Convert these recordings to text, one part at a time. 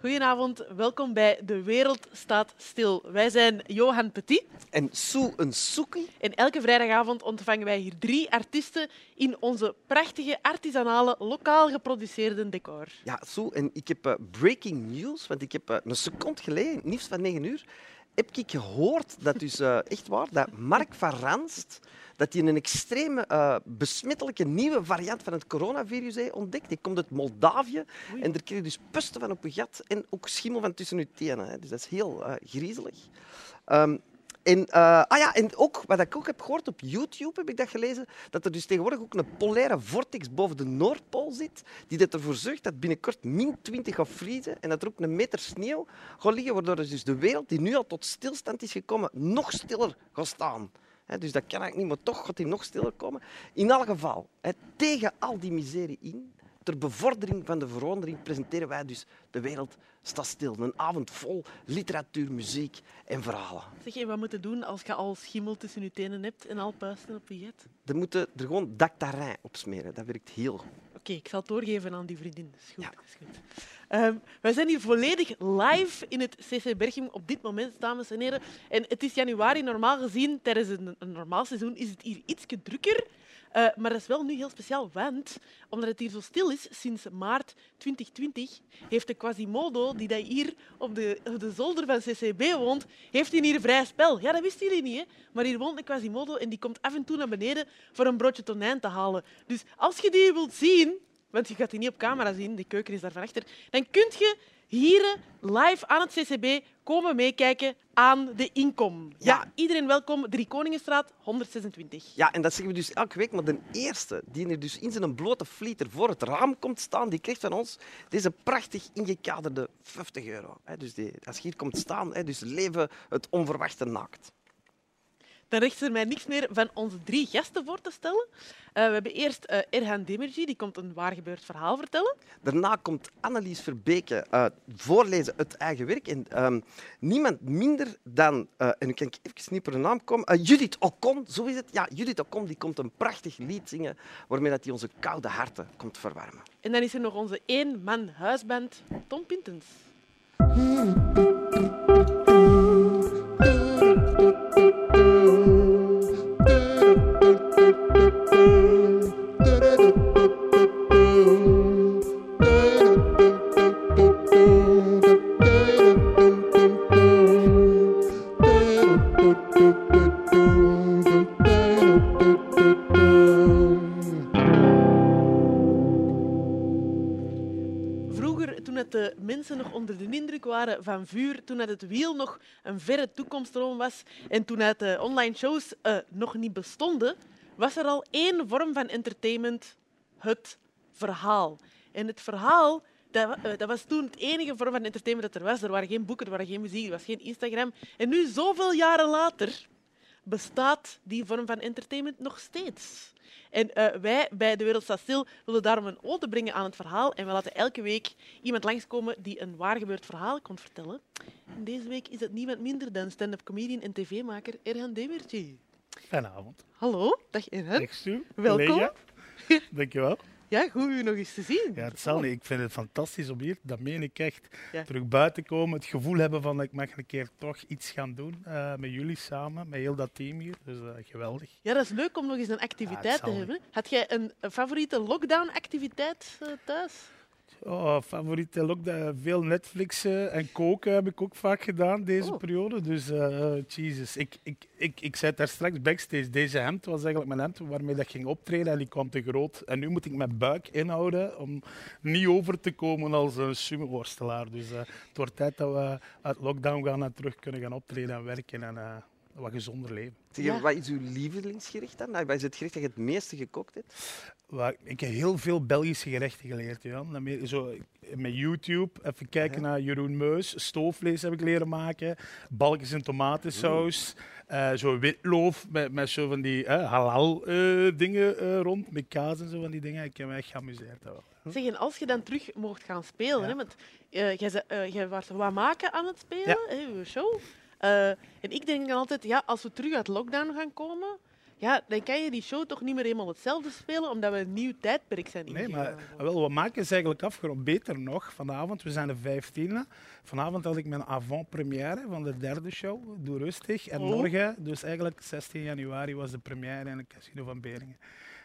Goedenavond, welkom bij De Wereld Staat Stil. Wij zijn Johan Petit. En Sue een soekie. En elke vrijdagavond ontvangen wij hier drie artiesten in onze prachtige, artisanale, lokaal geproduceerde decor. Ja, Sue, en ik heb uh, breaking news, want ik heb uh, een seconde geleden, nieuws van 9 uur, heb ik gehoord dat dus uh, echt waar, dat Mark van Ranst dat hij een extreme uh, besmettelijke nieuwe variant van het coronavirus heeft ontdekt. Die komt uit Moldavië Oei. en daar krijg je dus pusten van op je gat en ook schimmel van tussen je tenen. Hè. Dus dat is heel uh, griezelig. Um, en, uh, ah ja, en ook, wat ik ook heb gehoord op YouTube, heb ik dat gelezen, dat er dus tegenwoordig ook een polaire vortex boven de Noordpool zit, die ervoor zorgt dat binnenkort min 20 gaat vriezen en dat er ook een meter sneeuw gaat liggen, waardoor dus de wereld, die nu al tot stilstand is gekomen, nog stiller gaat staan. He, dus dat kan eigenlijk niet, maar toch gaat hij nog stiller komen. In elk geval, he, tegen al die miserie in, ter bevordering van de verandering, presenteren wij dus De Wereld Staat Stil. Een avond vol literatuur, muziek en verhalen. Zeg je, wat moet je doen als je al schimmel tussen je tenen hebt en al puisten op je jet? Dan moeten er gewoon dactarin op smeren. Dat werkt heel goed. Oké, okay, ik zal het doorgeven aan die vriendin. Is goed. Ja. Is goed. Um, wij zijn hier volledig live in het CC Berchem op dit moment, dames en heren. En het is januari. Normaal gezien, tijdens een, een normaal seizoen, is het hier iets drukker. Uh, maar dat is wel nu heel speciaal, want omdat het hier zo stil is sinds maart 2020, heeft de Quasimodo, die dat hier op de, de zolder van CCB woont, heeft hier vrij spel. Ja, dat wisten jullie niet, hè? maar hier woont een Quasimodo en die komt af en toe naar beneden voor een broodje tonijn te halen. Dus als je die wilt zien, want je gaat die niet op camera zien, de keuken is daar van achter, dan kun je hier live aan het CCB komen meekijken aan de inkom. Ja. ja. iedereen welkom. Drie Koningenstraat 126. Ja, en dat zeggen we dus elke week. Maar de eerste die er dus in zijn blote flieter voor het raam komt staan, die krijgt van ons deze prachtig ingekaderde 50 euro. Dus die, als je hier komt staan, dus leven het onverwachte naakt dan richt er mij niks meer van onze drie gasten voor te stellen. Uh, we hebben eerst uh, Erhan Demirci, die komt een waargebeurd verhaal vertellen. Daarna komt Annelies Verbeke uh, voorlezen het eigen werk. En um, niemand minder dan, en nu kan ik even niet per naam komen, Judith Ocon, zo is het. Ja, Judith Ocon die komt een prachtig lied zingen waarmee dat hij onze koude harten komt verwarmen. En dan is er nog onze één-man huisband, Tom Pintens. Van vuur, toen het wiel nog een verre toekomstroom was en toen het de online shows uh, nog niet bestonden, was er al één vorm van entertainment, het verhaal. En het verhaal dat, uh, dat, was toen het enige vorm van entertainment dat er was. Er waren geen boeken, er waren geen muziek, er was geen Instagram. En nu, zoveel jaren later, bestaat die vorm van entertainment nog steeds. En uh, wij bij De Wereld Staat Stil willen daarom een ode brengen aan het verhaal. En we laten elke week iemand langskomen die een waar gebeurd verhaal komt vertellen. En deze week is het niemand minder dan stand-up comedian en tv-maker Erhan Demertje. Goedenavond. Hallo, dag Erhan. Welkom. Dankjewel. Ja, goed u nog eens te zien. Ja, het zal niet. Ik vind het fantastisch om hier, dat meen ik echt, terug buiten te komen. Het gevoel hebben van dat ik mag een keer toch iets gaan doen uh, met jullie samen, met heel dat team hier. Dus uh, geweldig. Ja, dat is leuk om nog eens een activiteit ja, te hebben. Had jij een favoriete lockdown-activiteit uh, thuis? Oh, favoriete lockdown. Veel Netflixen en koken heb ik ook vaak gedaan deze oh. periode. Dus, uh, Jesus. Ik, ik, ik, ik zei daar straks backstage. Deze hemd was eigenlijk mijn hemd waarmee dat ging optreden en die kwam te groot. En nu moet ik mijn buik inhouden om niet over te komen als een sumo-worstelaar. Dus uh, het wordt tijd dat we uit lockdown gaan en terug kunnen gaan optreden en werken. En, uh, wat gezonder leven. Zeg, ja. Wat is uw lievelingsgerecht dan? Wat is het gerecht dat je het meeste gekookt hebt? ik heb heel veel Belgische gerechten geleerd. Jan. Zo, met YouTube, even kijken naar Jeroen Meus. Stoofvlees heb ik leren maken. Balkjes en tomatensaus. Uh, zo witloof met, met zo van die uh, halal uh, dingen rond. Met kaas en zo van die dingen. Ik heb me echt geamuseerd. Hm? Zeg, en als je dan terug mocht gaan spelen, ja. hè, want jij was wat maken aan het spelen, ja. hè, show. En ik denk dan altijd, ja, als we terug uit lockdown gaan komen, Ja, dan kan je die show toch niet meer helemaal hetzelfde spelen, omdat we een nieuw tijdperk zijn Nee, ingegaan. maar wel, we maken is eigenlijk afgerond. Beter nog, vanavond, we zijn de 15e. Vanavond had ik mijn avant-première van de derde show, Doe Rustig. En Oh. morgen, dus eigenlijk 16 januari, was de première in het Casino van Beringen.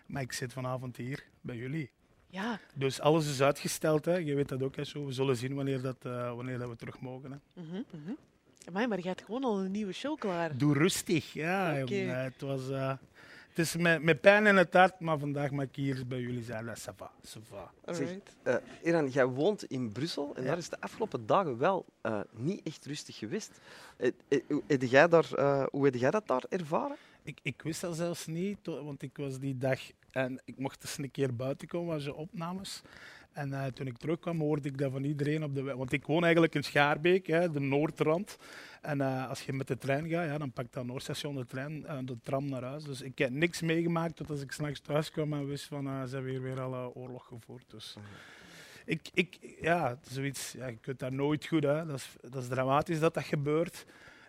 Maar ik zit vanavond hier bij jullie. Ja, Dus alles is uitgesteld, hè. je weet dat ook. Hè, zo. We zullen zien wanneer, dat, eh, wanneer dat we terug mogen. Hè. mhm, mhm. Amai, maar je hebt gewoon al een nieuwe show klaar. Doe rustig, ja. Jongen. Het, was, eh, het is met, met pijn in het hart, maar vandaag mag ik hier bij jullie zijn. Dat is ça va, ça va. Alright. Eh Iran, jij woont in Brussel en Ja. daar is de afgelopen dagen wel eh, niet echt rustig geweest. Eh, eh, hoe heb jij daar, eh, hoe heb jij dat daar ervaren? Ik, ik wist dat zelfs niet, want ik was die dag en ik mocht eens een keer buiten komen als ze opnames. En eh, toen ik terugkwam, hoorde ik dat van iedereen op de weg. Want ik woon eigenlijk in Schaarbeek, hè, de Noordrand. En eh, als je met de trein gaat, ja, dan pakt dat Noordstation de trein, eh, de tram naar huis. Dus ik heb niks meegemaakt tot als ik s'nachts thuis kwam en wist van ze hebben hier weer al eh, oorlog gevoerd. Dus ik, ik, ja, zoiets, ja, je kunt daar nooit goed. Hè. Dat, is, dat is dramatisch dat dat gebeurt.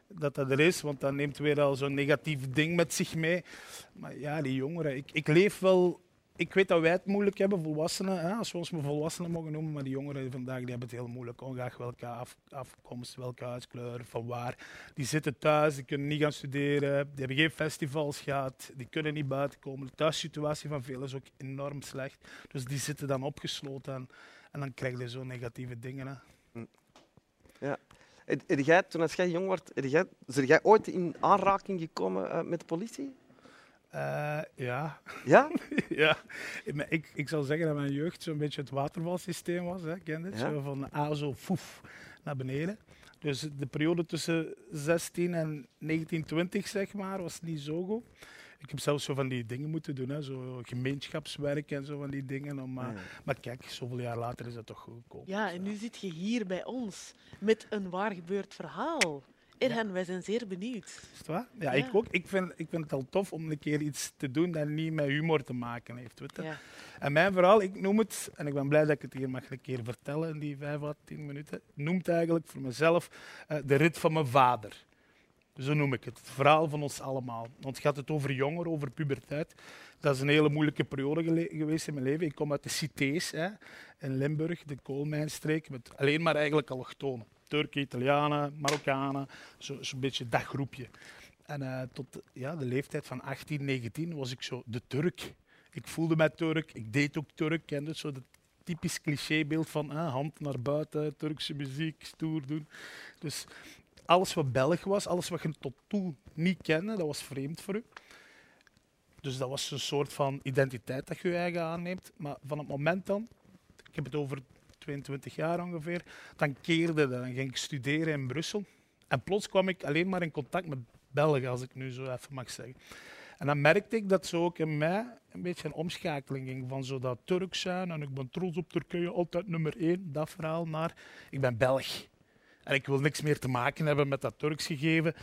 Dat dat er is, want dat neemt weer al zo'n negatief ding met zich mee. Maar ja, die jongeren, ik, ik leef wel. Ik weet dat wij het moeilijk hebben, volwassenen, hè, als we ons maar volwassenen mogen noemen. Maar die jongeren vandaag die hebben het heel moeilijk. Ongeacht welke af, afkomst, welke huidskleur, van waar. Die zitten thuis, die kunnen niet gaan studeren, die hebben geen festivals gehad, die kunnen niet buiten komen. De thuissituatie van velen is ook enorm slecht. Dus die zitten dan opgesloten en, en dan krijg je zo negatieve dingen. Hè. Heb jij, toen als jij jong jij, zijn jij ooit in aanraking gekomen eh, met de politie? Eh, ja, Ja? ja. Maar Ik, ik zal zeggen dat mijn jeugd zo'n beetje het watervalsysteem was. Hè. Ken je het? Ja. Zo van A zo foef naar beneden. Dus de periode tussen 16 en 1920 zeg maar, was niet zo goed. Ik heb zelfs zo van die dingen moeten doen, hè. zo gemeenschapswerk en zo van die dingen. Om, eh, Ja. Maar kijk, zoveel jaar later is dat toch goed gekomen. Ja, en nu zit je hier bij ons met een waar gebeurd verhaal. Erhan, wij zijn zeer benieuwd. Is het waar? Ja, ik ook. Ik vind, ik vind het al tof om een keer iets te doen dat niet met humor te maken heeft. Weet je? En mijn verhaal, ik noem het, en ik ben blij dat ik het hier mag een keer vertellen in die vijf à tien minuten, noemt eigenlijk voor mezelf eh, de rit van mijn vader. Zo noem ik het. Het verhaal van ons allemaal. Want het gaat het over jongeren, over puberteit. Dat is een hele moeilijke periode geweest in mijn leven. Ik kom uit de cités hè, in Limburg, de koolmijnstreek, met alleen maar eigenlijk allochtonen. Turken, Italianen, Marokkanen, zo- zo'n beetje dat groepje. En eh, tot ja, de leeftijd van 18, 19 was ik zo de Turk. Ik voelde mij Turk, ik deed ook Turk. Kende het, zo dat typisch clichébeeld van hand naar buiten, Turkse muziek, stoer doen. Dus alles wat Belg was, alles wat je tot toen niet kende, dat was vreemd voor u. Dus dat was een soort van identiteit dat je je eigen aanneemt. Maar van het moment dan, ik heb het over 22 jaar ongeveer, dan keerde. Dan ging ik studeren in Brussel. En plots kwam ik alleen maar in contact met Belgen, als ik nu zo even mag zeggen. En dan merkte ik dat zo ook in mij een beetje een omschakeling ging van zo dat Turk zijn en ik ben trots op Turkije, altijd nummer één, dat verhaal, naar ik ben Belg. En ik wil niks meer te maken hebben met dat Turks gegeven.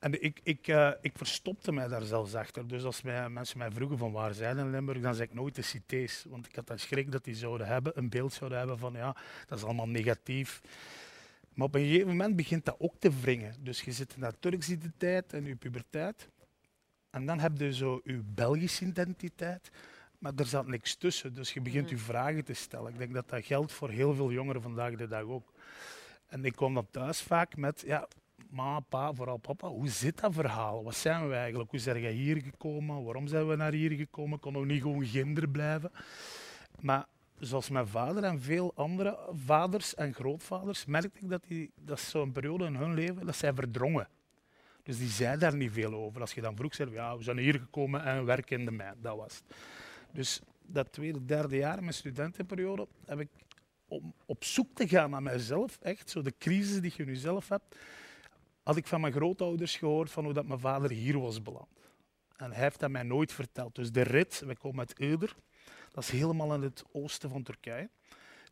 En ik, ik, eh, ik verstopte mij daar zelfs achter. Dus als mij, mensen mij vroegen van waar zijn in Limburg, dan zei ik nooit de cités. Want ik had dan schrik dat die zouden hebben, een beeld zouden hebben van ja, dat is allemaal negatief. Maar op een gegeven moment begint dat ook te wringen. Dus je zit in dat Turkse identiteit en je puberteit. En dan heb je zo je Belgische identiteit. Maar er zat niks tussen. Dus je begint Mhm. je vragen te stellen. Ik denk dat dat geldt voor heel veel jongeren vandaag de dag ook. En ik kwam dan thuis vaak met, ja, ma, pa, vooral papa, hoe zit dat verhaal? Wat zijn we eigenlijk? Hoe zijn wij hier gekomen? Waarom zijn we naar hier gekomen? Konden we niet gewoon ginder blijven? Maar zoals mijn vader en veel andere vaders en grootvaders, merkte ik dat, die, dat zo'n periode in hun leven, dat zij verdrongen. Dus die zei daar niet veel over. Als je dan vroeg, zei ja, we zijn hier gekomen en werken in de mijn. Dat was het. Dus dat tweede, derde jaar, mijn studentenperiode, heb ik om op zoek te gaan naar mijzelf, echt, zo de crisis die je nu zelf hebt, had ik van mijn grootouders gehoord van hoe dat mijn vader hier was beland. En hij heeft dat mij nooit verteld. Dus de rit, wij komen uit Euder, dat is helemaal in het oosten van Turkije,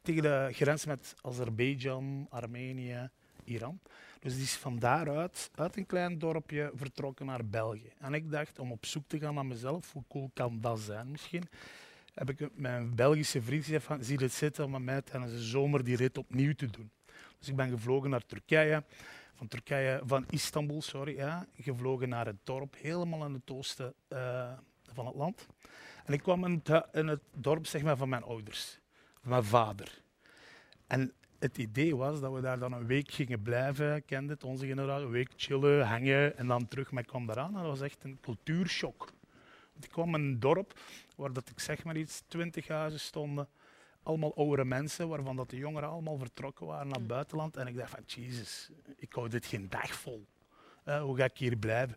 tegen de grens met Azerbeidzjan, Armenië, Iran. Dus die is van daaruit, uit een klein dorpje, vertrokken naar België. En ik dacht, om op zoek te gaan naar mezelf, hoe cool kan dat zijn misschien, heb ik mijn Belgische vriend gezegd van, zie het zitten om met mij tijdens de zomer die rit opnieuw te doen. Dus ik ben gevlogen naar Turkije, van, Turkije, van Istanbul, sorry, ja, gevlogen naar het dorp, helemaal in het oosten uh, van het land. En ik kwam in het, in het dorp zeg maar, van mijn ouders, van mijn vader. En het idee was dat we daar dan een week gingen blijven, kende het, onze generaal, een week chillen, hangen en dan terug. Maar ik kwam daaraan en dat was echt een cultuurshock. Ik kwam in een dorp waar dat ik zeg maar iets, twintig huizen stonden. Allemaal oude mensen, waarvan dat de jongeren allemaal vertrokken waren naar het mm. buitenland. En ik dacht van, jezus, ik hou dit geen dag vol. Uh, hoe ga ik hier blijven?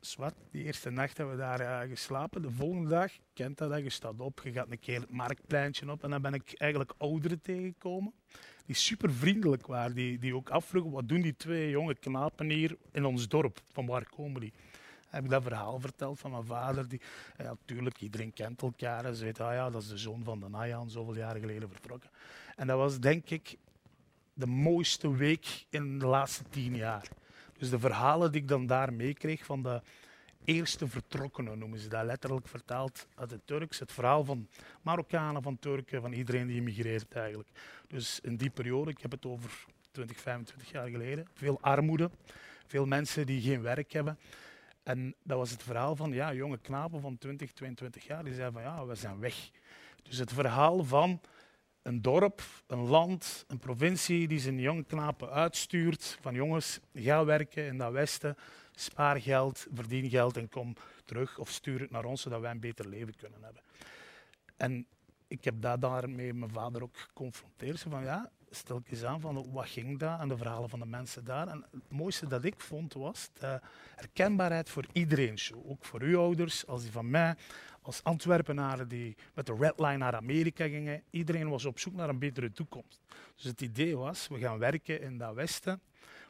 Zwat, die eerste nacht hebben we daar uh, geslapen. De volgende dag, kent dat, je staat op, je gaat een keer het marktpleintje op. En dan ben ik eigenlijk ouderen tegengekomen, die super vriendelijk waren. Die, die ook afvroegen, wat doen die twee jonge knapen hier in ons dorp? Van waar komen die? Heb ik dat verhaal verteld van mijn vader. Die, ja, iedereen kent elkaar. Ze weet, ah ja, dat is de zoon van de Nayan, zoveel jaren geleden vertrokken. En dat was denk ik de mooiste week in de laatste tien jaar. Dus de verhalen die ik dan daar meekreeg van de eerste vertrokkenen, noemen ze dat letterlijk vertaald uit het Turks. Het verhaal van Marokkanen, van Turken, van iedereen die immigreert eigenlijk. Dus in die periode, ik heb het over 20, 25 jaar geleden, veel armoede, veel mensen die geen werk hebben. En dat was het verhaal van ja, jonge knapen van 20, 22 jaar, die zeiden van ja, we zijn weg. Dus het verhaal van een dorp, een land, een provincie die zijn jonge knapen uitstuurt van jongens, ga werken in dat westen, spaar geld, verdien geld en kom terug of stuur het naar ons zodat wij een beter leven kunnen hebben. En ik heb dat daarmee mijn vader ook geconfronteerd. Van ja, stel eens aan van wat ging daar en de verhalen van de mensen daar. En het mooiste dat ik vond was de herkenbaarheid voor iedereen. Ook voor uw ouders, als die van mij, als Antwerpenaren die met de Red Line naar Amerika gingen. Iedereen was op zoek naar een betere toekomst. Dus het idee was, we gaan werken in dat westen,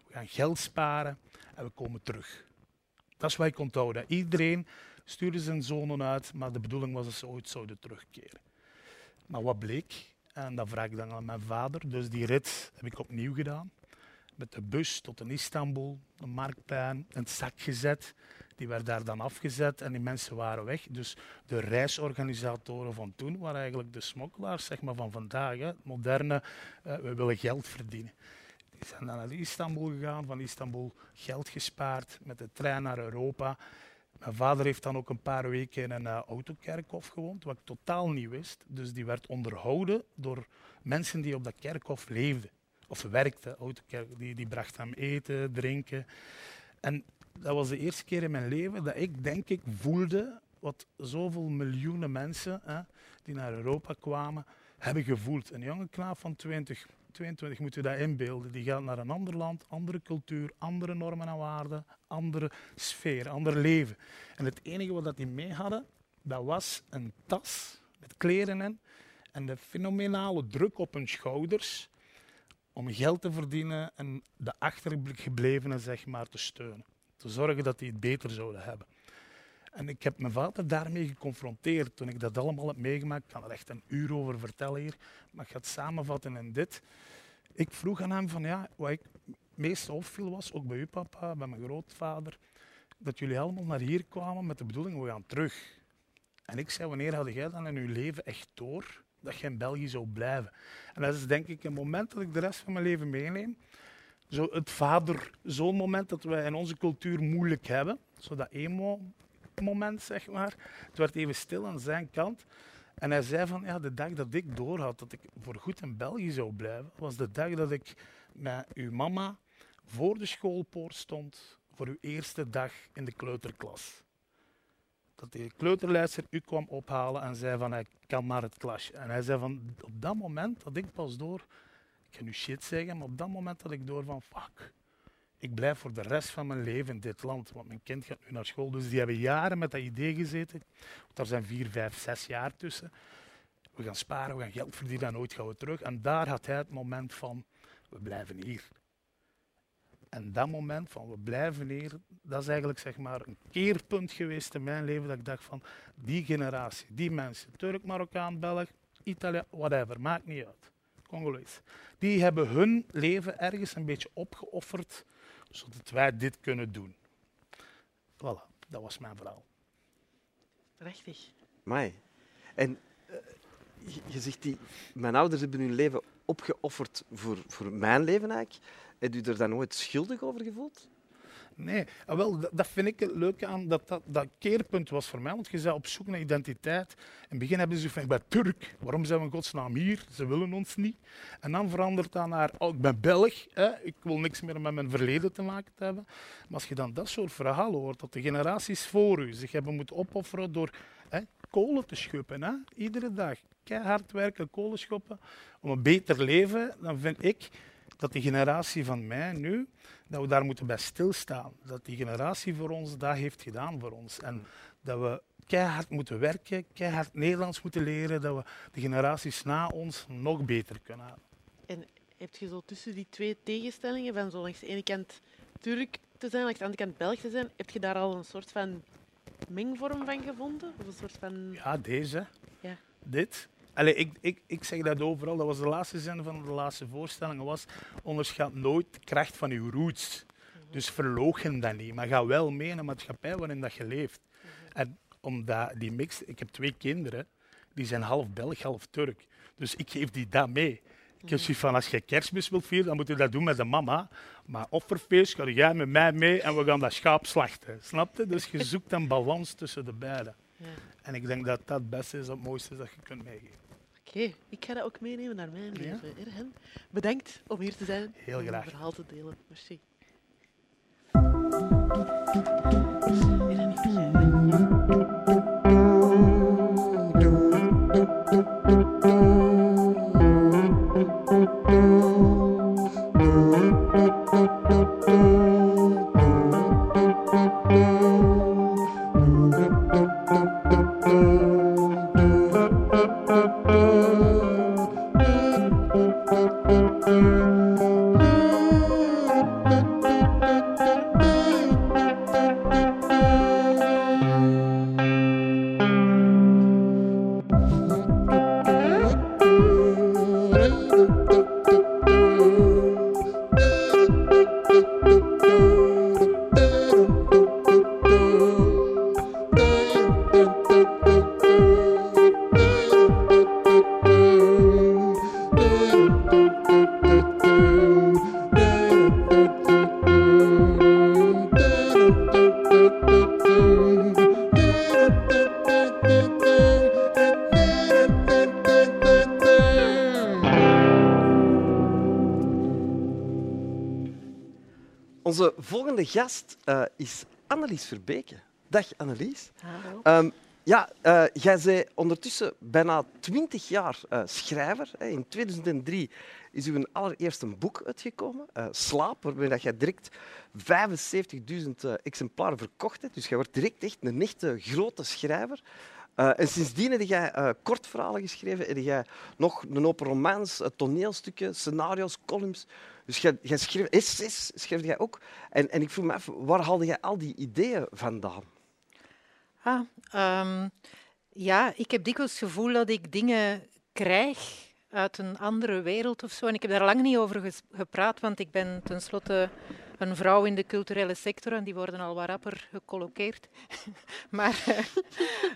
we gaan geld sparen en we komen terug. Dat is wat ik onthouden. Iedereen stuurde zijn zonen uit, maar de bedoeling was dat ze ooit zouden terugkeren. Maar wat bleek? En dat vraag ik dan aan mijn vader. Dus die rit heb ik opnieuw gedaan. Met de bus tot in Istanbul, de marktplein, in het zak gezet. Die werd daar dan afgezet en die mensen waren weg. Dus de reisorganisatoren van toen waren eigenlijk de smokkelaars zeg maar, van vandaag. Moderne, uh, we willen geld verdienen. Die zijn dan naar Istanbul gegaan, van Istanbul geld gespaard, met de trein naar Europa. Mijn vader heeft dan ook een paar weken in een uh, autokerkhof gewoond, wat ik totaal niet wist. Dus die werd onderhouden door mensen die op dat kerkhof leefden. Of werkten. Autokerk, die, die brachten hem eten, drinken. En dat was de eerste keer in mijn leven dat ik, denk ik, voelde wat zoveel miljoenen mensen hè, die naar Europa kwamen, hebben gevoeld. Een jonge knaap van 20, 22 moet je dat inbeelden. Die gaat naar een ander land, andere cultuur, andere normen en waarden, andere sfeer, ander leven. En het enige wat die mee hadden, dat was een tas met kleren in en de fenomenale druk op hun schouders om geld te verdienen en de achtergeblevenen zeg maar, te steunen. Te zorgen dat die het beter zouden hebben. En ik heb mijn vader daarmee geconfronteerd toen ik dat allemaal heb meegemaakt. Ik kan er echt een uur over vertellen hier, maar ik ga het samenvatten in dit. Ik vroeg aan hem van ja, wat ik meest opviel was, ook bij uw papa, bij mijn grootvader, dat jullie allemaal naar hier kwamen met de bedoeling, we gaan terug. En ik zei, wanneer had jij dan in uw leven echt door dat je in België zou blijven? En dat is denk ik een moment dat ik de rest van mijn leven meeneem. Zo het vader-zoon moment dat we in onze cultuur moeilijk hebben. Zo dat emo moment, zeg maar. Het werd even stil aan zijn kant. En hij zei van, ja, de dag dat ik doorhad dat ik voorgoed in België zou blijven, was de dag dat ik met uw mama voor de schoolpoort stond voor uw eerste dag in de kleuterklas. Dat de kleuterlijster u kwam ophalen en zei van, hij kan naar het klasje. En hij zei van, op dat moment dat ik pas door, ik kan nu shit zeggen, maar op dat moment dat ik door van, fuck, ik blijf voor de rest van mijn leven in dit land, want mijn kind gaat nu naar school. Dus die hebben jaren met dat idee gezeten. Daar zijn vier, vijf, zes jaar tussen. We gaan sparen, we gaan geld verdienen en nooit gaan we terug. En daar had hij het moment van, we blijven hier. En dat moment van we blijven hier, dat is eigenlijk zeg maar een keerpunt geweest in mijn leven dat ik dacht van die generatie, die mensen, Turk, Marokkaan, Belg, Italië, whatever, maakt niet uit. Congolees. Die hebben hun leven ergens een beetje opgeofferd zodat wij dit kunnen doen. Voilà, dat was mijn verhaal. Prachtig. Mai. En uh, je, zegt die, mijn ouders hebben hun leven opgeofferd voor, voor mijn leven eigenlijk. Heb u er dan nooit schuldig over gevoeld? Nee, ah, wel, dat, vind ik het leuke aan dat, dat dat keerpunt was voor mij. Want je bent op zoek naar identiteit. In het begin hebben ze van, ik ben Turk. Waarom zijn we in godsnaam hier? Ze willen ons niet. En dan verandert dat naar, oh, ik ben Belg. Hè? Ik wil niks meer met mijn verleden te maken hebben. Maar als je dan dat soort verhalen hoort, dat de generaties voor u zich hebben moeten opofferen door hè, kolen te schuppen. Hè? Iedere dag. Keihard werken, kolen schoppen. Om een beter leven, dan vind ik dat die generatie van mij nu, dat we daar moeten bij stilstaan. Dat die generatie voor ons dat heeft gedaan voor ons. En dat we keihard moeten werken, keihard Nederlands moeten leren, dat we de generaties na ons nog beter kunnen hebben. En heb je zo tussen die twee tegenstellingen, van zo langs de ene kant Turk te zijn, langs de andere kant Belg te zijn, heb je daar al een soort van mengvorm van gevonden? Of een soort van... Ja, deze. Ja. Dit. Ik, ik, ik zeg dat overal, dat was de laatste zin van de laatste voorstelling, was onderschat nooit de kracht van uw roots. Dus verloochen dat niet, maar ga wel mee in de maatschappij waarin dat je leeft. En omdat die mix, ik heb twee kinderen, die zijn half Belg, half Turk. Dus ik geef die dat mee. Ik heb zoiets van, als je kerstmis wilt vieren, dan moet je dat doen met de mama. Maar offerfeest ga jij met mij mee en we gaan dat schaap slachten. Snap je? Dus je zoekt een balans tussen de beiden. Ja. En ik denk dat dat het beste is, het mooiste is dat je kunt meegeven. Oké, ik ga dat ook meenemen naar mijn Ja? leven. Ergen. Bedankt om hier te zijn. Heel om graag. je verhaal te delen. Merci. Gast eh, is Annelies Verbeke. Dag Annelies. Hallo. Ehm, ja, eh, jij bent ondertussen bijna twintig jaar eh, schrijver. In 2003 is uw allereerste boek uitgekomen, eh, Slaap, waarmee dat jij direct 75.000 eh, exemplaren verkocht hebt. Dus jij wordt direct echt een echte grote schrijver. Eh, en sindsdien heb jij eh, kortverhalen geschreven, heb jij nog een hoop romans, eh, toneelstukken, scenario's, columns. Dus jij, jij schreef essays, schreef jij ook. En, en ik vroeg me af, waar haalde jij al die ideeën vandaan? Ah, ehm, ja, ik heb dikwijls het gevoel dat ik dingen krijg uit een andere wereld of zo. En ik heb daar lang niet over gepraat, want ik ben tenslotte een vrouw in de culturele sector en die worden al wat rapper gecolloqueerd. maar eh,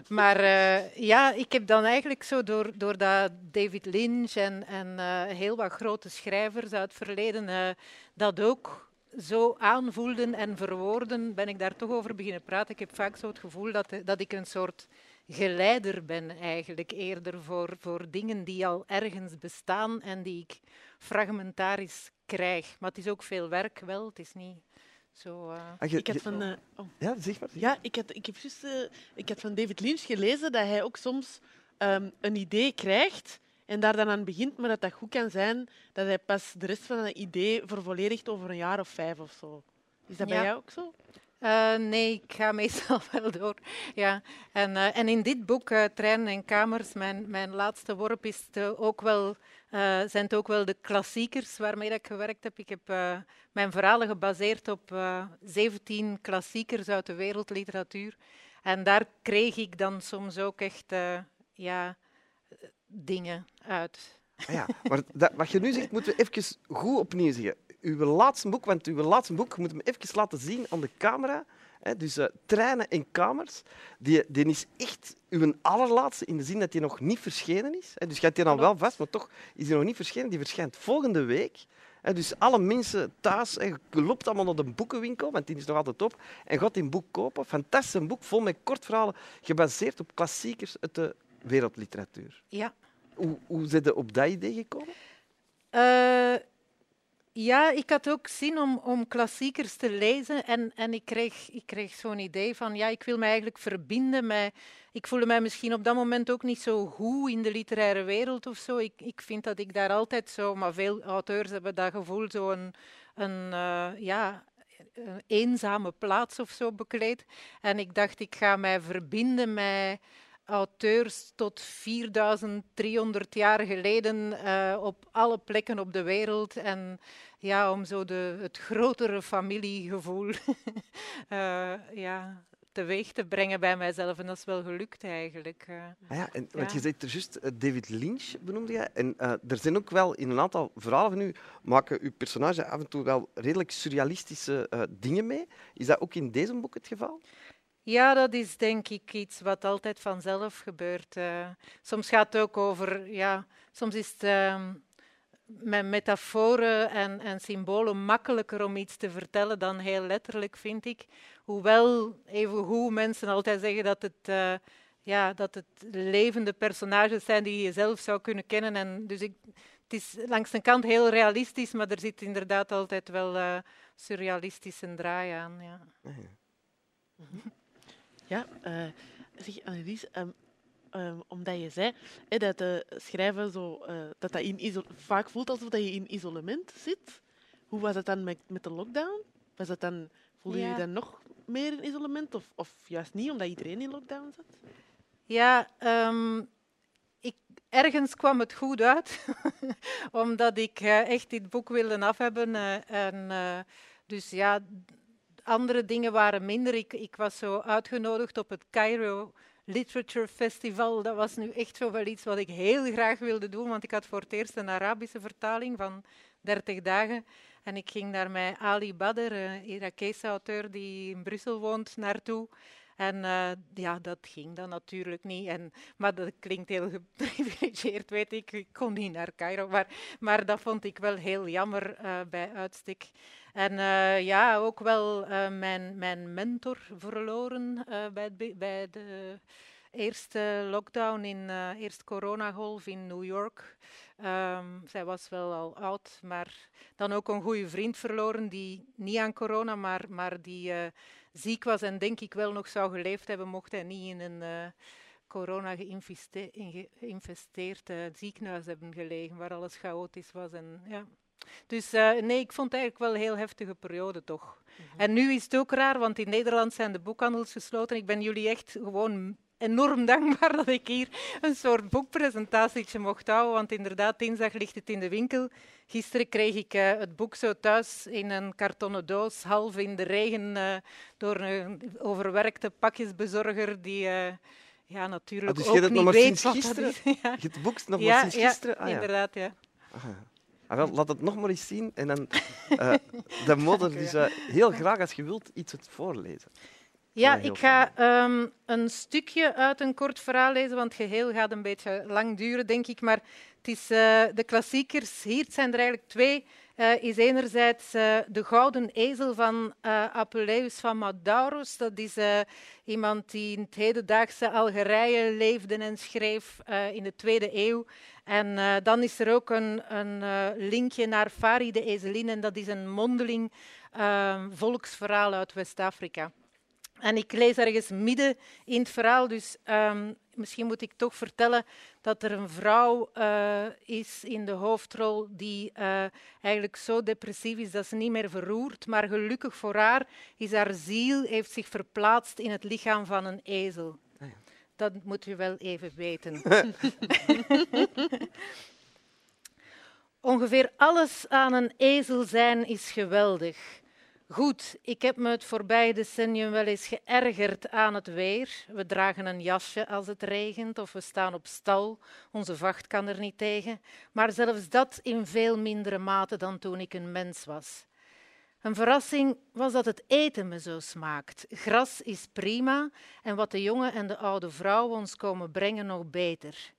maar eh, ja, ik heb dan eigenlijk zo door, doordat David Lynch en, en eh, heel wat grote schrijvers uit het verleden dat ook zo aanvoelden en verwoorden, ben ik daar toch over beginnen praten. Ik heb vaak zo het gevoel dat, dat ik een soort geleider ben eigenlijk eerder voor, voor dingen die al ergens bestaan en die ik fragmentarisch krijg. Maar het is ook veel werk wel, het is niet zo... eh, Ah, je- Ik had van, eh, oh. Ja, zeg maar. Ja, ik had, ik, heb juist, eh, ik had van David Lynch gelezen dat hij ook soms ehm, een idee krijgt en daar dan aan begint, maar dat dat goed kan zijn dat hij pas de rest van het idee vervolledigt over een jaar of vijf of zo. Is dat bij jou ook zo? Eh, nee, ik ga meestal wel door. Ja. En, eh, en in dit boek, eh, Treinen en Kamers, mijn, mijn laatste worp, is het, ook wel, eh, zijn het ook wel de klassiekers waarmee ik gewerkt heb. Ik heb eh, mijn verhalen gebaseerd op eh 17 klassiekers uit de wereldliteratuur. En daar kreeg ik dan soms ook echt eh, ja, eh, dingen uit. Ah ja, maar wat je nu zegt, moeten we even goed opnieuw zeggen. Uw laatste boek, want uw laatste boek moet hem even laten zien aan de camera. Hè, dus uh, treinen en kamers, die, die is echt uw allerlaatste in de zin dat die nog niet verschenen is. Hè. Dus gaat die dan wel vast, maar toch is die nog niet verschenen. Die verschijnt volgende week. Hè. Dus alle mensen thuis, je loopt allemaal naar de boekenwinkel, want die is nog altijd op, en gaat die boek kopen. Fantastisch boek, vol met kortverhalen, gebaseerd op klassiekers uit de wereldliteratuur. Ja. Hoe, hoe zijn je op dat idee gekomen? Uh, ja, ik had ook zin om, om klassiekers te lezen en, en ik kreeg, ik kreeg zo'n idee van, ja, ik wil me eigenlijk verbinden met... Ik voelde mij misschien op dat moment ook niet zo goed in de literaire wereld of zo. Ik, ik vind dat ik daar altijd zo, maar veel auteurs hebben dat gevoel, zo een, een uh, ja, een eenzame plaats of zo bekleed. En ik dacht, ik ga mij verbinden met auteurs tot 4300 jaar geleden uh, op alle plekken op de wereld. En ja, om zo de, het grotere familiegevoel uh, ja, teweeg te brengen bij mijzelf. En dat is wel gelukt eigenlijk. Uh, ah ja, en, Want je zei er juist David Lynch benoemde je. En er zijn ook wel in een aantal verhalen van u maken uw personage af en toe wel redelijk surrealistische dingen mee. Is dat ook in deze boek het geval? Ja, dat is denk ik iets wat altijd vanzelf gebeurt. Uh, soms gaat het ook over, ja, soms is het uh, met metaforen en, en, symbolen makkelijker om iets te vertellen dan heel letterlijk, vind ik. Hoewel, even hoe mensen altijd zeggen dat het, uh, ja, dat het levende personages zijn die je zelf zou kunnen kennen. En dus ik, het is langs de kant heel realistisch, maar er zit inderdaad altijd wel uh, surrealistische draai aan. Ja. Ja. Ja, uh, zeg Annelies, um, um, omdat je zei hè, dat de schrijven zo, uh, dat dat in vaak voelt alsof dat je in isolement zit. Hoe was het dan met, met de lockdown? Was het dan, voelde ja. je dan nog meer in isolement of, of juist niet, omdat iedereen in lockdown zat? Ja, um, ik, ergens kwam het goed uit, omdat ik uh, echt dit boek wilde afhebben. En, dus ja, andere dingen waren minder. Ik, ik was zo uitgenodigd op het Cairo Literature Festival. Dat was nu echt zo wel iets wat ik heel graag wilde doen, want ik had voor het eerst een Arabische vertaling van 30 dagen. En ik ging daar met Ali Badr, een Irakese auteur die in Brussel woont, naartoe. En uh, ja, dat ging dan natuurlijk niet. En, maar dat klinkt heel geprivilegeerd, weet ik. Ik kon niet naar Cairo. Maar, maar dat vond ik wel heel jammer uh, bij uitstek. En uh, ja, ook wel mijn, mijn mentor verloren bij, bij de eerste lockdown, in uh, eerste coronagolf in New York. Um, zij was wel al oud, maar dan ook een goede vriend verloren die niet aan corona, maar, maar die ziek was en denk ik wel nog zou geleefd hebben, mocht hij niet in een corona geïnvesteerd ziekenhuis hebben gelegen, waar alles chaotisch was. En, ja. Dus nee, ik vond het eigenlijk wel een heel heftige periode toch. Mhm. En nu is het ook raar, want in Nederland zijn de boekhandels gesloten. Ik ben jullie echt gewoon enorm dankbaar dat ik hier een soort boekpresentatie mocht houden, want inderdaad, dinsdag ligt het in de winkel. Gisteren kreeg ik uh, het boek zo thuis in een kartonnen doos, half in de regen, uh, door een overwerkte pakjesbezorger die... Uh, ja, natuurlijk ah, dus ook niet weet wat gisteren? dat is. Ja. Je het boek nog maar sinds gisteren? Ah, ja, inderdaad, ja. Ah, wel, laat het nog maar eens zien. En dan, de modder, dus heel graag als je wilt iets het voorlezen. Ja, ik ga um, een stukje uit een kort verhaal lezen, want het geheel gaat een beetje lang duren, denk ik. Maar het is uh, de klassiekers. Hier zijn er eigenlijk twee. Uh, is enerzijds uh, de Gouden Ezel van Apuleius van Madauros. Dat is iemand die in het hedendaagse Algerije leefde en schreef in de tweede eeuw. En dan is er ook een, een linkje naar Fari de Ezelin. En dat is een mondeling volksverhaal uit West-Afrika. En ik lees ergens midden in het verhaal, dus um, misschien moet ik toch vertellen dat er een vrouw uh, is in de hoofdrol die uh, eigenlijk zo depressief is dat ze niet meer verroert. Maar gelukkig voor haar is haar ziel heeft zich verplaatst in het lichaam van een ezel. Ah, ja. Dat moet u wel even weten. Ongeveer alles aan een ezel zijn is geweldig. Goed, ik heb me het voorbije decennium wel eens geërgerd aan het weer. We dragen een jasje als het regent of we staan op stal. Onze vacht kan er niet tegen. Maar zelfs dat in veel mindere mate dan toen ik een mens was. Een verrassing was dat het eten me zo smaakt. Gras is prima en wat de jonge en de oude vrouw ons komen brengen nog beter.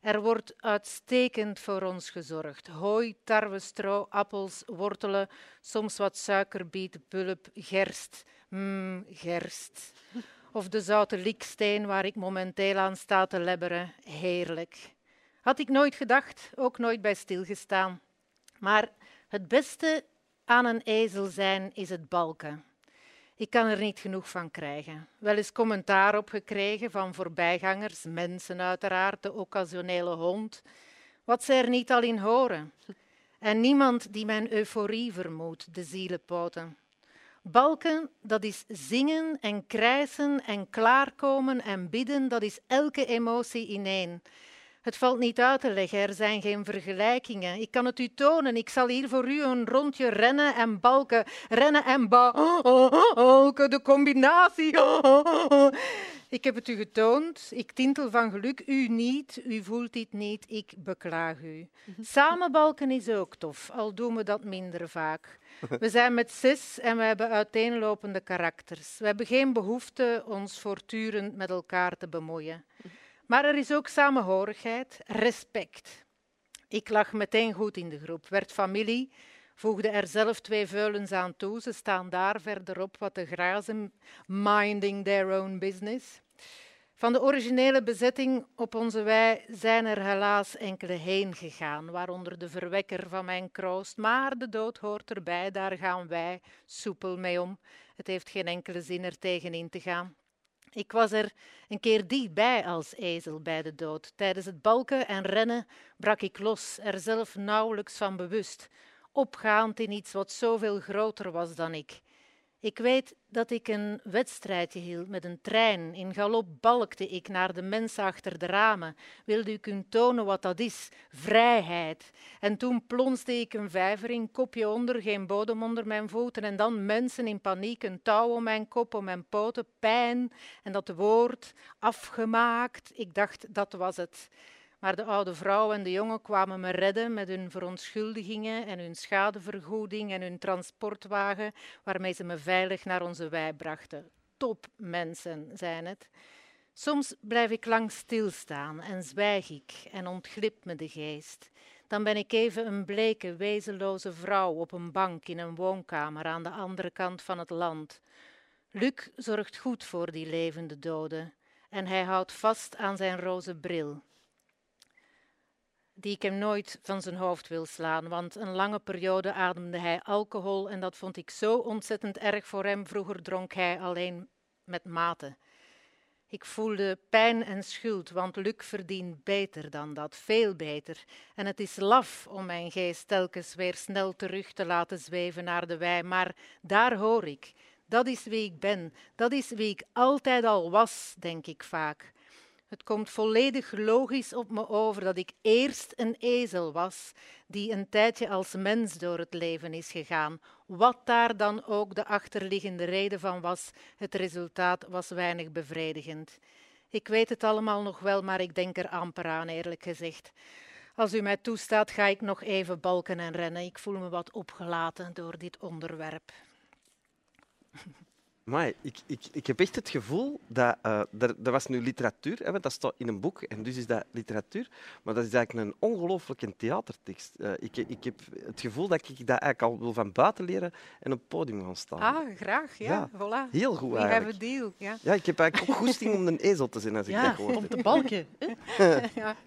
Er wordt uitstekend voor ons gezorgd. Hooi, tarwe, stro, appels, wortelen, soms wat suikerbiet, pulp, gerst. Mmm, gerst. Of de zoute liksteen waar ik momenteel aan sta te lebberen. Heerlijk. Had ik nooit gedacht, ook nooit bij stilgestaan. Maar het beste aan een ezel zijn is het balken. Ik kan er niet genoeg van krijgen. Wel eens commentaar op gekregen van voorbijgangers, mensen uiteraard, de occasionele hond. Wat ze er niet al in horen. En niemand die mijn euforie vermoedt, de zielenpoten. Balken, dat is zingen en krijsen en klaarkomen en bidden, dat is elke emotie ineen. Het valt niet uit te leggen, er zijn geen vergelijkingen. Ik kan het u tonen, ik zal hier voor u een rondje rennen en balken, rennen en balken, de combinatie. Ik heb het u getoond, ik tintel van geluk, u niet, u voelt dit niet, ik beklaag u. Samenbalken is ook tof, al doen we dat minder vaak. We zijn met zes en we hebben uiteenlopende karakters. We hebben geen behoefte ons voortdurend met elkaar te bemoeien. Maar er is ook samenhorigheid, respect. Ik lag meteen goed in de groep, werd familie, voegde er zelf twee veulens aan toe. Ze staan daar verderop wat te grazen, minding their own business. Van de originele bezetting op onze wei zijn er helaas enkele heen gegaan, waaronder de verwekker van mijn kroost. Maar de dood hoort erbij, daar gaan wij soepel mee om. Het heeft geen enkele zin er tegenin te gaan. Ik was er een keer dichtbij als ezel bij de dood. Tijdens het balken en rennen brak ik los, er zelf nauwelijks van bewust, opgaand in iets wat zoveel groter was dan ik. Ik weet dat ik een wedstrijdje hield met een trein. In galop balkte ik naar de mensen achter de ramen. Wilde u tonen wat dat is? Vrijheid. En toen plonsde ik een vijver in, kopje onder, geen bodem onder mijn voeten. En dan mensen in paniek, een touw om mijn kop, om mijn poten, pijn. En dat woord, afgemaakt. Ik dacht, dat was het. Maar de oude vrouw en de jongen kwamen me redden met hun verontschuldigingen en hun schadevergoeding en hun transportwagen, waarmee ze me veilig naar onze wei brachten. Topmensen zijn het. Soms blijf ik lang stilstaan en zwijg ik en ontglipt me de geest. Dan ben ik even een bleke, wezenloze vrouw op een bank in een woonkamer aan de andere kant van het land. Luc zorgt goed voor die levende doden en hij houdt vast aan zijn roze bril die ik hem nooit van zijn hoofd wil slaan, want een lange periode ademde hij alcohol en dat vond ik zo ontzettend erg voor hem. Vroeger dronk hij alleen met mate. Ik voelde pijn en schuld, want Luc verdient beter dan dat, veel beter. En het is laf om mijn geest telkens weer snel terug te laten zweven naar de wei, maar daar hoor ik. Dat is wie ik ben, dat is wie ik altijd al was, denk ik vaak. Het komt volledig logisch op me over dat ik eerst een ezel was, die een tijdje als mens door het leven is gegaan. Wat daar dan ook de achterliggende reden van was, het resultaat was weinig bevredigend. Ik weet het allemaal nog wel, maar ik denk er amper aan, eerlijk gezegd. Als u mij toestaat, ga ik nog even balken en rennen. Ik voel me wat opgelaten door dit onderwerp. Maar ik, ik, ik heb echt het gevoel dat uh, er, er was nu literatuur, hè, want dat staat in een boek en dus is dat literatuur, maar dat is eigenlijk een ongelooflijke theatertekst. Uh, ik, ik heb het gevoel dat ik dat eigenlijk al wil van buiten leren en op het podium gaan staan. Ah, graag, ja, ja voilà. Heel goed We eigenlijk. have a deal, ja. Ja, ik heb eigenlijk ook goesting om een ezel te zijn als ik Ja, dat hoor. om te balken. ja.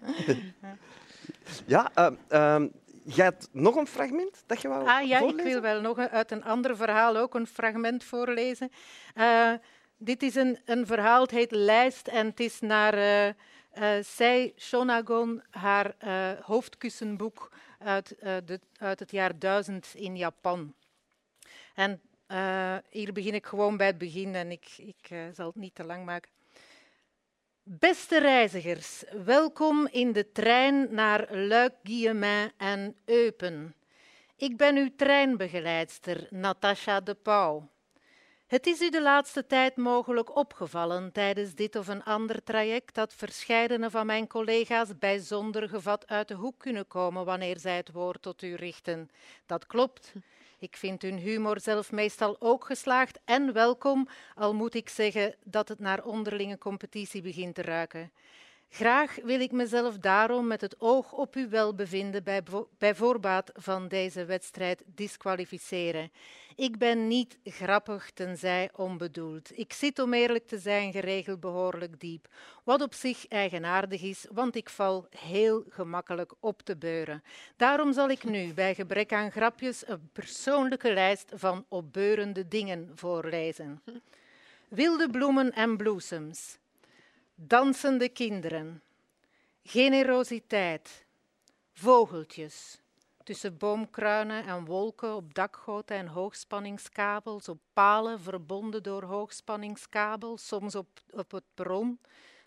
Ja, uh, je hebt nog een fragment dat je wou Ah ja, ik wil wel nog uit een ander verhaal ook een fragment voorlezen. Eh, dit is een, een verhaal, het heet Lijst en het is naar Sei Shonagon, haar hoofdkussenboek uit, de, uit het jaar 1000 in Japan. En hier begin ik gewoon bij het begin en ik, ik zal het niet te lang maken. Beste reizigers, welkom in de trein naar Luik-Guillemin en Eupen. Ik ben uw treinbegeleidster, Natascha de Pauw. Het is u de laatste tijd mogelijk opgevallen tijdens dit of een ander traject dat verscheidene van mijn collega's bijzonder gevat uit de hoek kunnen komen wanneer zij het woord tot u richten. Dat klopt. Ik vind hun humor zelf meestal ook geslaagd en welkom, al moet ik zeggen dat het naar onderlinge competitie begint te ruiken. Graag wil ik mezelf daarom met het oog op uw welbevinden bij, bij voorbaat van deze wedstrijd disqualificeren. Ik ben niet grappig tenzij onbedoeld. Ik zit om eerlijk te zijn geregeld behoorlijk diep, wat op zich eigenaardig is, want ik val heel gemakkelijk op te beuren. Daarom zal ik nu bij gebrek aan grapjes een persoonlijke lijst van opbeurende dingen voorlezen. Wilde bloemen en bloesems. Dansende kinderen. Generositeit. Vogeltjes. Tussen boomkruinen en wolken, op dakgoten en hoogspanningskabels, op palen verbonden door hoogspanningskabels, soms op, op het perron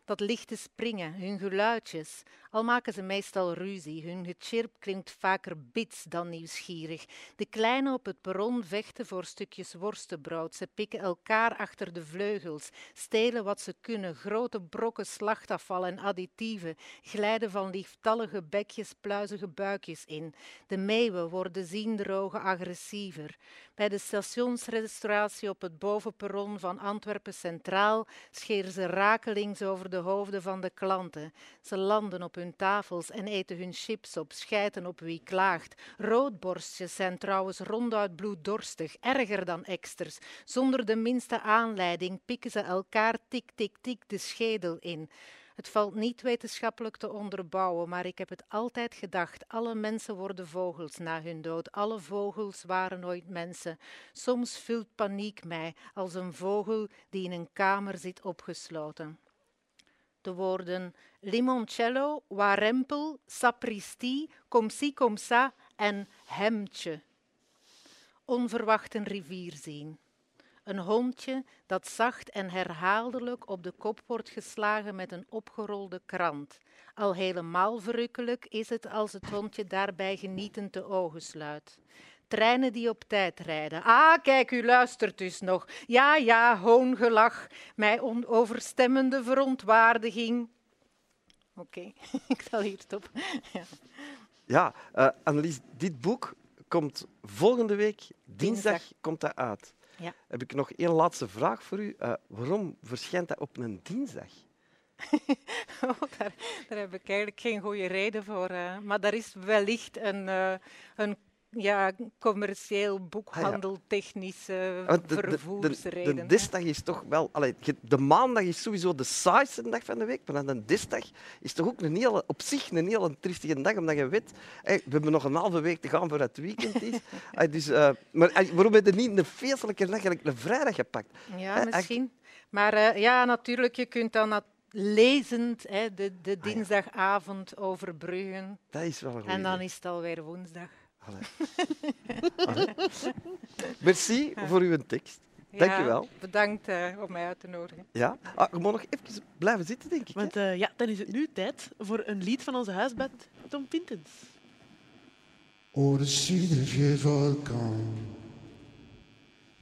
dat lichte springen, hun geluidjes. Al maken ze meestal ruzie, hun gechirp klinkt vaker bits dan nieuwsgierig. De kleinen op het perron vechten voor stukjes worstenbrood. Ze pikken elkaar achter de vleugels, stelen wat ze kunnen, grote brokken slachtafval en additieven, glijden van lieftallige bekjes pluizige buikjes in. De meeuwen worden ziendrogen agressiever. Bij de stationsrestauratie op het bovenperron van Antwerpen Centraal scheren ze rakelings over de hoofden van de klanten. Ze landen op hun tafels en eten hun chips op, schijten op wie klaagt. Roodborstjes zijn trouwens ronduit bloeddorstig, erger dan eksters. Zonder de minste aanleiding pikken ze elkaar tik, tik, tik de schedel in. Het valt niet wetenschappelijk te onderbouwen, maar ik heb het altijd gedacht. Alle mensen worden vogels na hun dood. Alle vogels waren ooit mensen. Soms vult paniek mij als een vogel die in een kamer zit opgesloten. De woorden limoncello, warempel, sapristi, komsi komsa en hemtje. Onverwacht een rivier zien. Een hondje dat zacht en herhaaldelijk op de kop wordt geslagen met een opgerolde krant. Al helemaal verrukkelijk is het als het hondje daarbij genietend de ogen sluit. Treinen die op tijd rijden. Ah, kijk, u luistert dus nog. Ja, ja, hoongelach, mij overstemmende verontwaardiging. Oké, ik zal hier stoppen. ja, ja uh, Annelies, dit boek komt volgende week, dinsdag, dinsdag. komt dat uit. Ja. Heb ik nog één laatste vraag voor u. Uh, waarom verschijnt dat op een dinsdag? oh, daar, daar, heb ik eigenlijk geen goede reden voor. Uh, maar daar is wellicht een, uh, een ja, commercieel, boekhandeltechnische, ah, vervoersreden. De, de, dinsdag is toch wel... Allee, de maandag is sowieso de saaiste dag van de week, maar dan de dinsdag is toch ook een hele, op zich een hele triestige dag, omdat je weet, we hebben nog een halve week te gaan voor het weekend is. dus, uh, maar waarom heb je niet een feestelijke dag, een vrijdag gepakt? Ja, misschien. Maar uh, ja, natuurlijk, je kunt dan lezend hè, de, de ah, dinsdagavond overbruggen. Dat is wel En dan is het alweer woensdag. Merci voor uw tekst. Dank ja, wel. Bedankt uh, om mij uit te nodigen. Ja, ah, je moet nog even blijven zitten, denk ik. Want uh, ja, dan is het nu tijd voor een lied van onze huisband Tom Pintens. Au-dessus des vieux volcans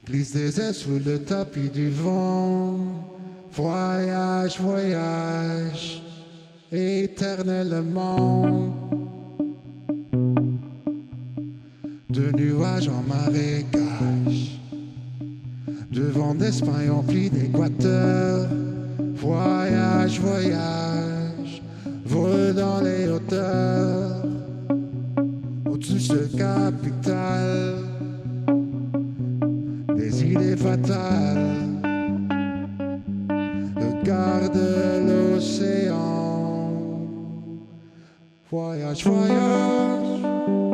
glisse des ailes sous le tapis du vent. Voyage, voyage, éternellement. De nuages en marécage, de vent d'Espagne empli d'équateur. Voyage, voyage, vol dans les hauteurs, au-dessus de capitale, des idées fatales. Regarde l'océan, voyage, voyage.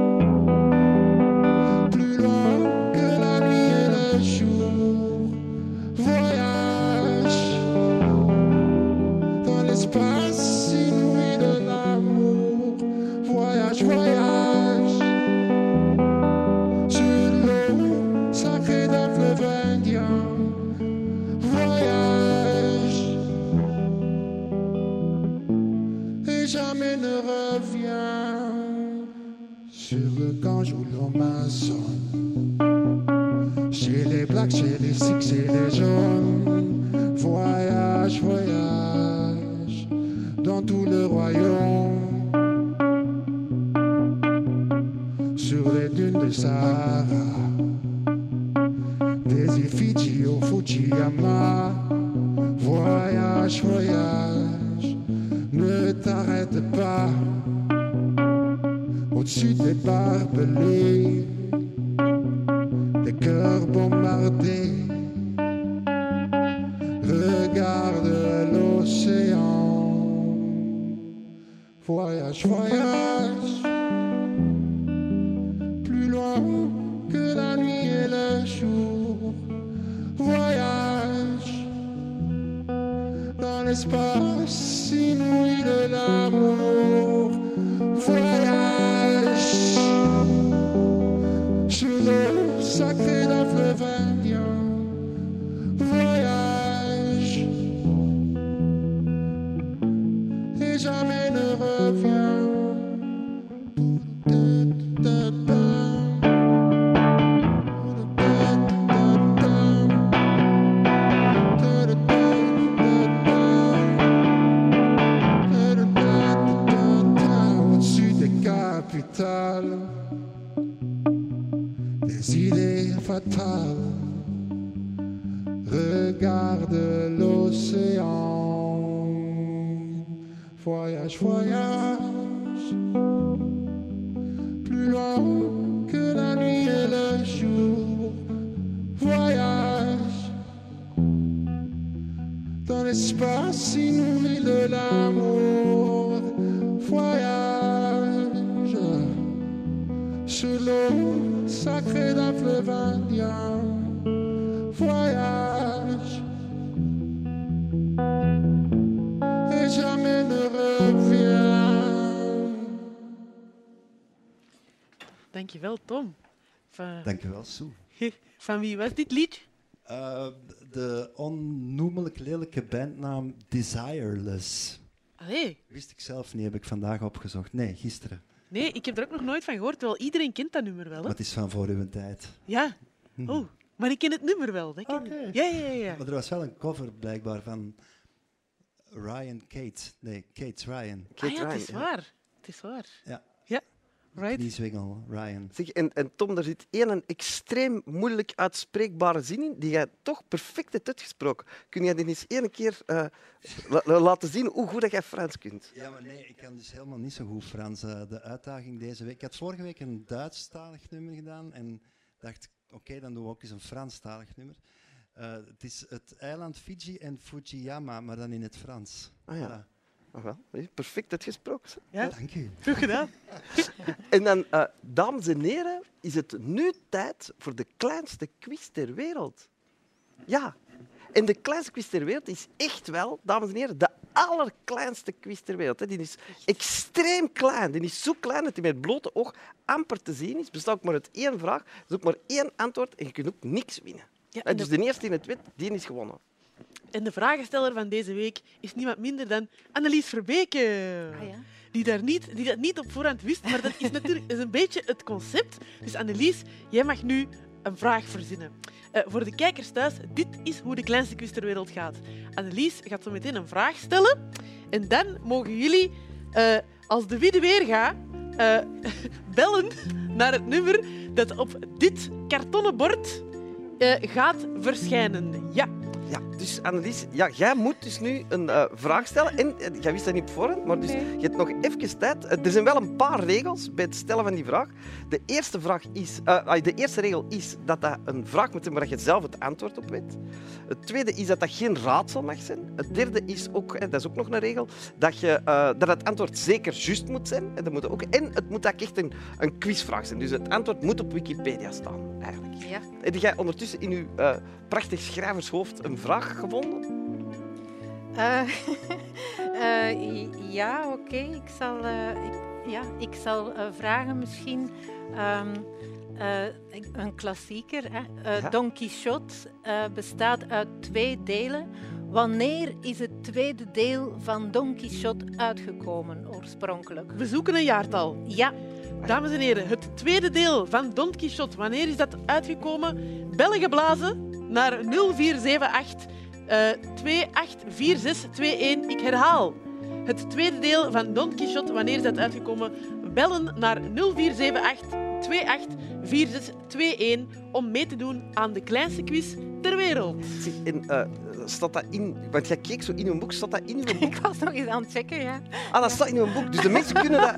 Chez les blacks, chez les sikhs, chez les jaunes. Voyage, voyage dans tout le royaume. L'espace inouï de l'amour? Voyage. Sur l'eau sacrée d'un fleuve indien. Voyage. Et jamais ne revient. Dankjewel, Tom. Van, Dankjewel, Sue. van wie was dit liedje? Eh, de onnoemelijk lelijke bandnaam Desireless. Allee, Wist ik zelf niet, heb ik vandaag opgezocht. Nee, gisteren. nee, ik heb er ook nog nooit van gehoord, terwijl iedereen kent dat nummer wel. Hè? Wat is van voor uw tijd. Ja. Oh, maar ik ken het nummer wel. Dat. Oké. Ja, ja, ja. ja. Maar er was wel een cover blijkbaar van Ryan Kate. Nee, Kate Ryan. Ah Kate ja, het Ryan, is ja. waar. Het is waar. Ja. Right. Kniezwingel, Ryan. Zeg, en, en Tom, er zit één een extreem moeilijk uitspreekbare zin in, die jij toch perfect hebt uitgesproken. Kun jij die eens één keer eh, la- la- laten zien hoe goed dat jij Frans kunt? Ja, maar nee, ik kan dus helemaal niet zo goed Frans. Eh, de uitdaging deze week. Ik had vorige week een Duitsstalig nummer gedaan en dacht, oké, dan doen we ook eens een Franstalig nummer. Eh, het is het eiland Fiji en Fujiyama, maar dan in het Frans. Ah ja. Voilà. Ah, wel, perfect uitgesproken. Ja, Dank u. goed gedaan. En dan, eh, dames en heren, is het nu tijd voor de kleinste quiz ter wereld. Ja. En de kleinste quiz ter wereld is echt wel, dames en heren, de allerkleinste quiz ter wereld. hè. Die is extreem klein. Die is zo klein dat die met het blote oog amper te zien is. Bestaat ook maar uit één vraag, is ook maar één antwoord en je kunt ook niks winnen. Ja, Hè, en Dus de, eerste die het weet, die is gewonnen. En de vragensteller van deze week is niemand minder dan Annelies Verbeke. Ah, ja. Die, daar niet, die dat niet op voorhand wist, maar dat is natuurlijk is een beetje het concept. Dus Annelies, jij mag nu een vraag verzinnen. Eh, voor de kijkers thuis, dit is hoe de kleinste quiz ter wereld gaat. Annelies gaat zo meteen een vraag stellen. En dan mogen jullie, eh, als de wie de weer gaat, eh, bellen naar het nummer dat op dit kartonnen bord gaat verschijnen. Ja. Ja, dus Annelies, ja, jij moet dus nu een eh, vraag stellen. En eh, jij wist dat niet op voorhand, maar dus Nee. je hebt nog even tijd. Eh, er zijn wel een paar regels bij het stellen van die vraag. De eerste, vraag is, de eerste regel is dat dat een vraag moet zijn waar je zelf het antwoord op weet. Het tweede is dat dat geen raadsel mag zijn. Het derde is ook, dat is ook nog een regel, dat, je, dat het antwoord zeker juist moet zijn. En, dat moet ook, en het moet ook echt een, een quizvraag zijn. Dus het antwoord moet op Wikipedia staan, eigenlijk. Ja. Heb jij ondertussen in uw eh, prachtig schrijvershoofd een vraag gevonden? Eh, eh, ja, oké. Ik zal, eh, ik, ja, ik zal eh, vragen misschien. ehm, eh, een klassieker. Hè? Eh, Ja. Don Quixote eh, bestaat uit twee delen. Wanneer is het tweede deel van Don Quixote uitgekomen oorspronkelijk? We zoeken een jaartal. Ja, Dames en heren, het tweede deel van Don Quixote. Wanneer is dat uitgekomen? Bellen geblazen naar 0478 eh 284621. Ik herhaal. Het tweede deel van Don Quixote. Wanneer is dat uitgekomen? Bellen naar 0478 284621 om mee te doen aan de kleinste quiz ter wereld. Wereld. En, eh, staat dat in... Want jij keek zo in uw boek. Staat dat in uw boek? Ik was nog eens aan het checken, ja. Ah, dat staat in uw boek. Dus de mensen kunnen dat...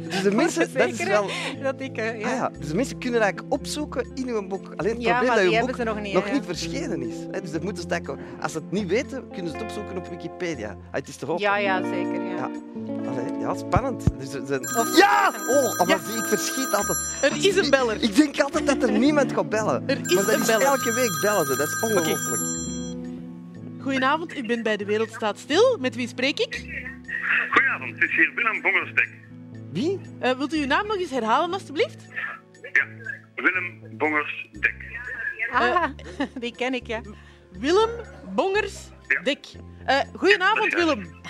Dus de mensen... Dat is wel... Dat ik, eh, ja. Ah ja, dus de mensen kunnen dat eigenlijk opzoeken in uw boek. Alleen het Ja, probleem maar dat uw boek nog niet, nog hè. niet verschenen is. Hè. Dus dat moeten ze als ze het niet weten, kunnen ze het opzoeken op Wikipedia. Ah, het is toch? Ja, ja, zeker. Ja. Ja. Allee, ja, spannend. Dus zijn- Of- Ja! Oh, maar Ja. zie, ik verschiet altijd. Er is een beller. Ik denk altijd dat er niemand gaat bellen. Er is maar dat een is beller. elke week bellen ze. Dat is ongelooflijk. Goedenavond, ik ben bij De Wereld Staat Stil. Met wie spreek ik? Goedenavond, het is hier Willem Bongerstek. Wie? Eh, wilt u uw naam nog eens herhalen, alstublieft? Ja, Willem Bongerstek. Ah, die ken ik, ja. Willem Bongers Ja. Dek. Eh, goedenavond, Willem.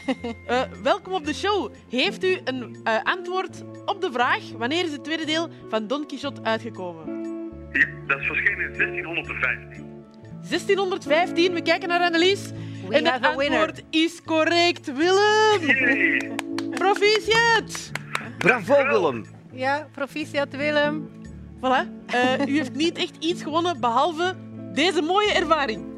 Eh, welkom op de show. Heeft u een eh, antwoord op de vraag wanneer is het tweede deel van Don Quixote uitgekomen? Ja, dat is verschenen in 1615. 1615, we kijken naar Annelies. We en het antwoord is correct, Willem. Proficiat. Bravo, Willem. Ja, proficiat Willem. Voilà. Eh, u heeft niet echt iets gewonnen behalve deze mooie ervaring.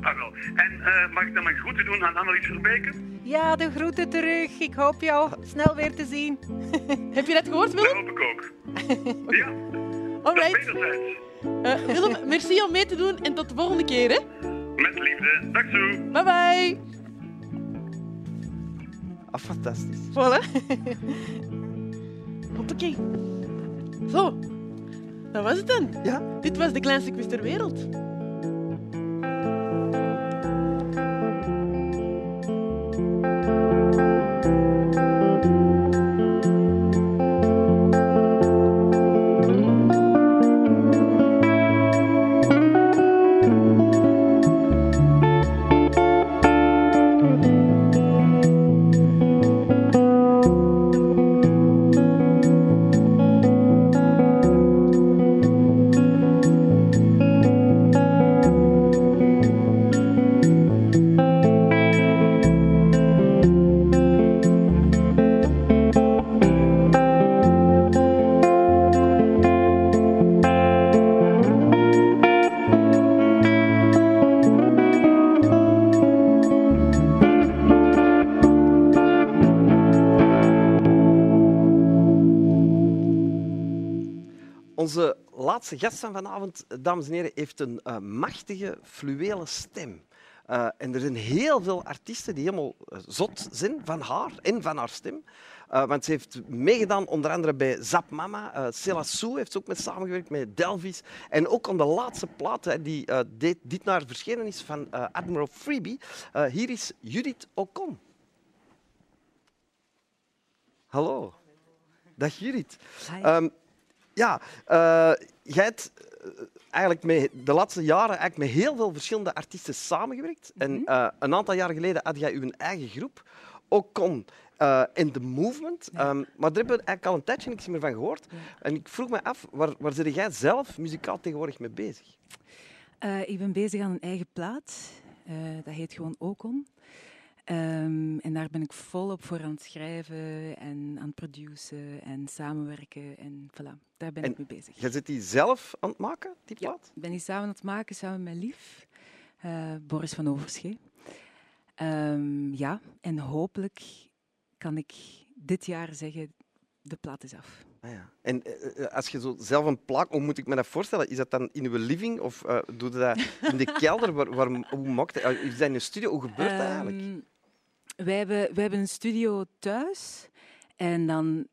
Ah, wel. En eh, mag ik dan mijn groeten doen aan Annelies Verbeke? Ja, de groeten terug. Ik hoop jou snel weer te zien. Heb je dat gehoord, Dat Willem? hoop ik ook. Ja, dat Alright. Eh, Willem, merci om mee te doen en tot de volgende keer. Hè. Met liefde. Dag zo. Bye bye. Ah, fantastisch. Voilà. Hoppakee. Zo. Dat was het dan. Ja? Dit was de kleinste quiz ter wereld. Laatste gast van vanavond, dames en heren, heeft een eh, machtige, fluwele stem. Eh, en er zijn heel veel artiesten die helemaal eh, zot zijn van haar en van haar stem. Want ze heeft meegedaan onder andere bij Zap Mama. Uh, Cela Sou heeft ze ook met samengewerkt, met Delvis. En ook aan de laatste plaat hè, die dit, dit jaar verschenen is van Admiral Freebie. Hier is Judith Ocon. Hallo. Dag Judith. Ehm, ja, eh, jij hebt eh, eigenlijk met, de laatste jaren eigenlijk met heel veel verschillende artiesten samengewerkt. En eh, een aantal jaar geleden had jij uw eigen groep, Ocon eh in The Movement. Ehm, maar daar hebben we eigenlijk al een tijdje niks meer van gehoord. En ik vroeg me af, waar, waar zit jij zelf muzikaal tegenwoordig mee bezig? Ik ben bezig aan een eigen plaat. Dat heet gewoon Ocon. Ehm, en daar ben ik volop voor aan het schrijven en aan het produceren en samenwerken. En voilà, daar ben En ik mee bezig. Jij zit die zelf aan het maken, die Ja, plaat? ik ben die samen aan het maken, samen met Lief, eh, Boris van Overschee. Ehm, ja, en hopelijk kan ik dit jaar zeggen, de plaat is af. Ah, ja. En eh, eh, als je zo zelf een plaat, hoe moet ik me dat voorstellen? Is dat dan in uw living of eh doe je dat in de kelder? Waar, waar, hoe maakt? Eh, Is dat in een studio? Hoe gebeurt dat eigenlijk? Ehm, wij, hebben, wij hebben een studio thuis. En dan,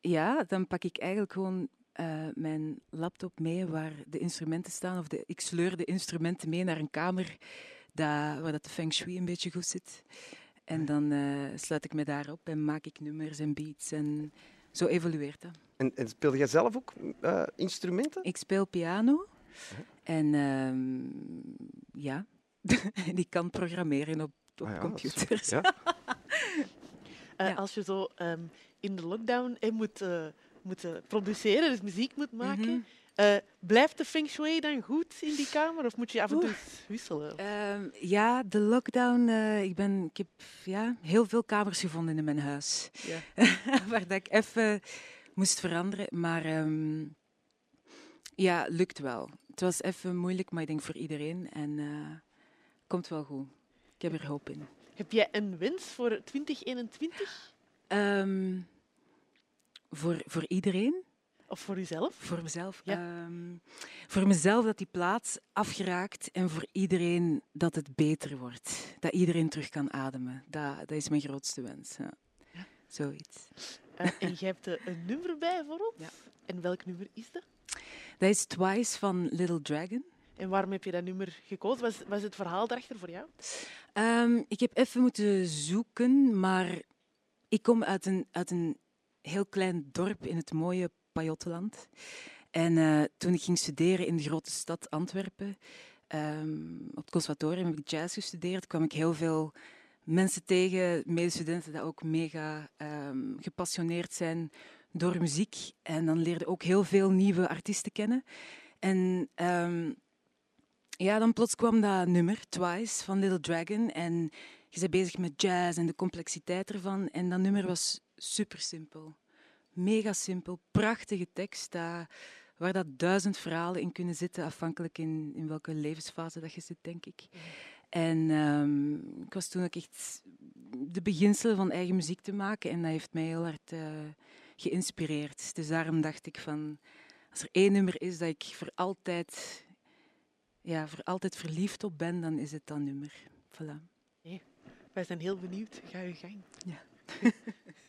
ja, dan pak ik eigenlijk gewoon eh, mijn laptop mee waar de instrumenten staan. Of de, ik sleur de instrumenten mee naar een kamer dat, waar dat de feng shui een beetje goed zit. En dan eh, sluit ik me daarop en maak ik nummers en beats. En zo evolueert dat. En, en speel jij zelf ook eh, instrumenten? Ik speel piano. En ehm, ja, en ik kan programmeren op, op Ah ja, dat is- computers. Ja. Eh, Ja. Als je zo ehm, in de lockdown eh, moet, moet eh, produceren, dus muziek moet maken, Mhm. blijft de feng shui dan goed in die kamer of moet je af en toe wisselen? Ehm, ja, de lockdown. ik, ben, ik heb ja, heel veel kamers gevonden in mijn huis. Ja. waar dat ik even moest veranderen. Maar ehm, ja, lukt wel. het was even moeilijk, maar ik denk voor iedereen. En komt wel goed. Ik heb er hoop in. Heb jij een wens voor 2021? Ehm, voor, voor iedereen, Of voor jezelf? voor mezelf. Ja. Ehm, voor mezelf dat die plaats afgeraakt en voor iedereen dat het beter wordt. Dat iedereen terug kan ademen. Dat, dat is mijn grootste wens. Ja. Ja. Zoiets. Eh, en jij hebt een nummer bij voor ons. Ja. En welk nummer is dat? Dat is Twice van Little Dragon. En waarom heb je dat nummer gekozen? Was, was het verhaal daarachter voor jou? Ehm, ik heb even moeten zoeken, maar ik kom uit een, uit een heel klein dorp in het mooie Pajottenland. En eh, toen ik ging studeren in de grote stad Antwerpen, ehm, op het conservatorium heb ik jazz gestudeerd, kwam ik heel veel mensen tegen, medestudenten die ook mega ehm, gepassioneerd zijn door muziek. En dan leerde ook heel veel nieuwe artiesten kennen. En ja, dan plots kwam dat nummer, Twice, van Little Dragon. En je bent bezig met jazz en de complexiteit ervan. En dat nummer was super simpel. Mega simpel, prachtige tekst. Dat, waar dat duizend verhalen in kunnen zitten, afhankelijk in, in welke levensfase dat je zit, denk ik. En ehm, ik was toen ook echt de beginselen van eigen muziek te maken. En dat heeft mij heel hard eh, geïnspireerd. Dus daarom dacht ik van, als er één nummer is dat ik voor altijd, ja, voor altijd verliefd op ben, dan is het dat nummer. Voilà. Wij zijn heel benieuwd. Ga je gang. Twice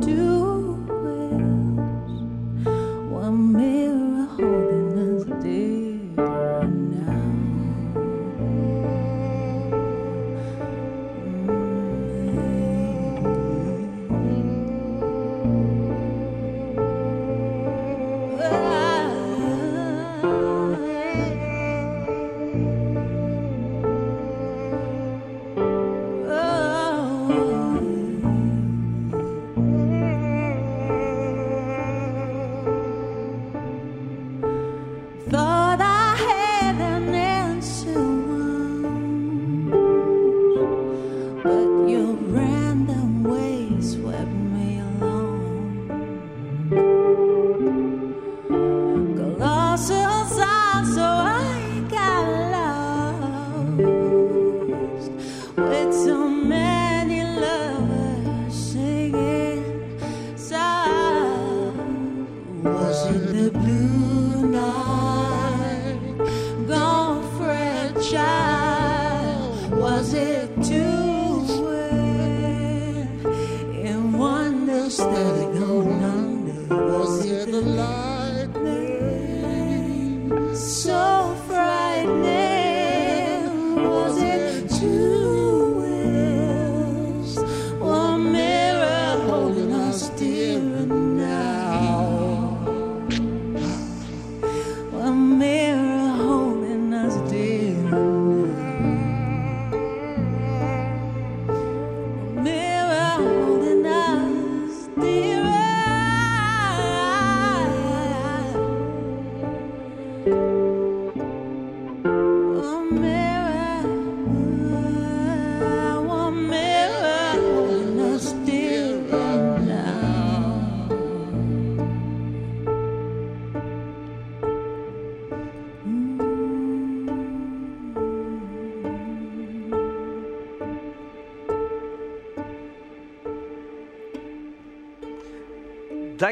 to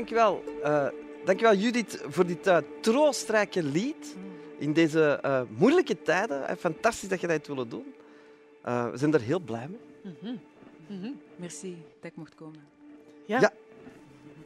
Dankjewel. eh dankjewel Judith voor dit eh, troostrijke lied in deze eh, moeilijke tijden. Fantastisch dat je dat hebt willen doen. Eh, we zijn er heel blij mee. Mhm. Mhm. Merci dat ik mocht komen. Ja. Ja.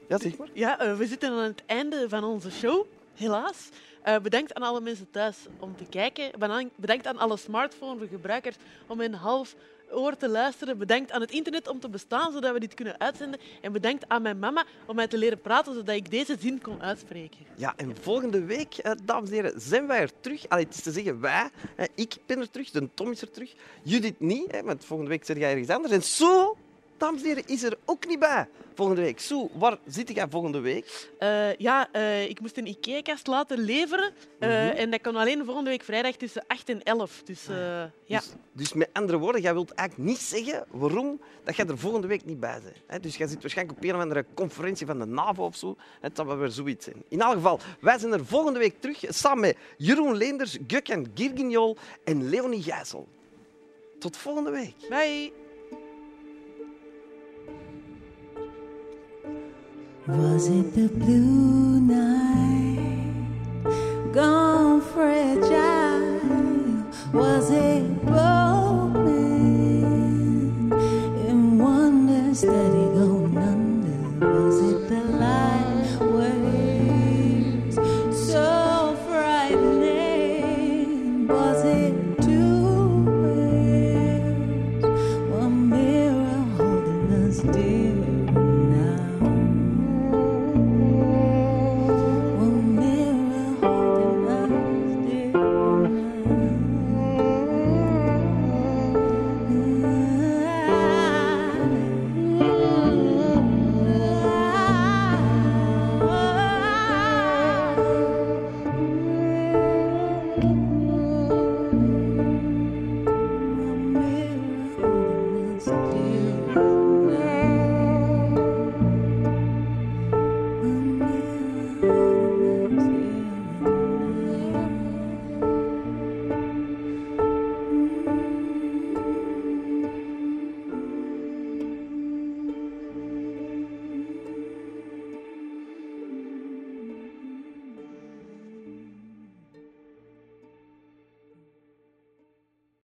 Ja, zeg maar. Ja, we zitten aan het einde van onze show, helaas. Eh, bedankt aan alle mensen thuis om te kijken. Bedankt, bedankt aan alle smartphone-gebruikers om in half oor te luisteren. Bedankt aan het internet om te bestaan, zodat we dit kunnen uitzenden. En bedankt aan mijn mama om mij te leren praten, zodat ik deze zin kon uitspreken. Ja, en volgende week, eh, dames en heren, zijn wij er terug. Allee, het is te zeggen wij. Ik ben er terug, de Tom is er terug. Judith niet, volgende week zit jij ergens anders. En Sue, dames is er ook niet bij volgende week. Sue, waar zit jij volgende week? Eh, ja, eh, ik moest een IKEA-kast laten leveren. eh, Mhm. En dat kan alleen volgende week vrijdag tussen 8 en 11. Dus eh, ja. Dus, dus met andere woorden, jij wilt eigenlijk niet zeggen waarom dat jij er volgende week niet bij bent. Hè? Dus jij zit waarschijnlijk op een of andere conferentie van de NAVO of zo. Het zal wel weer zoiets zijn. In elk geval, wij zijn er volgende week terug samen met Jeroen Leenders, Gökhan Girginjol en Leonie Gijssel. Tot volgende week. Bye. Was it the blue night gone fragile? Was it romance in wonders that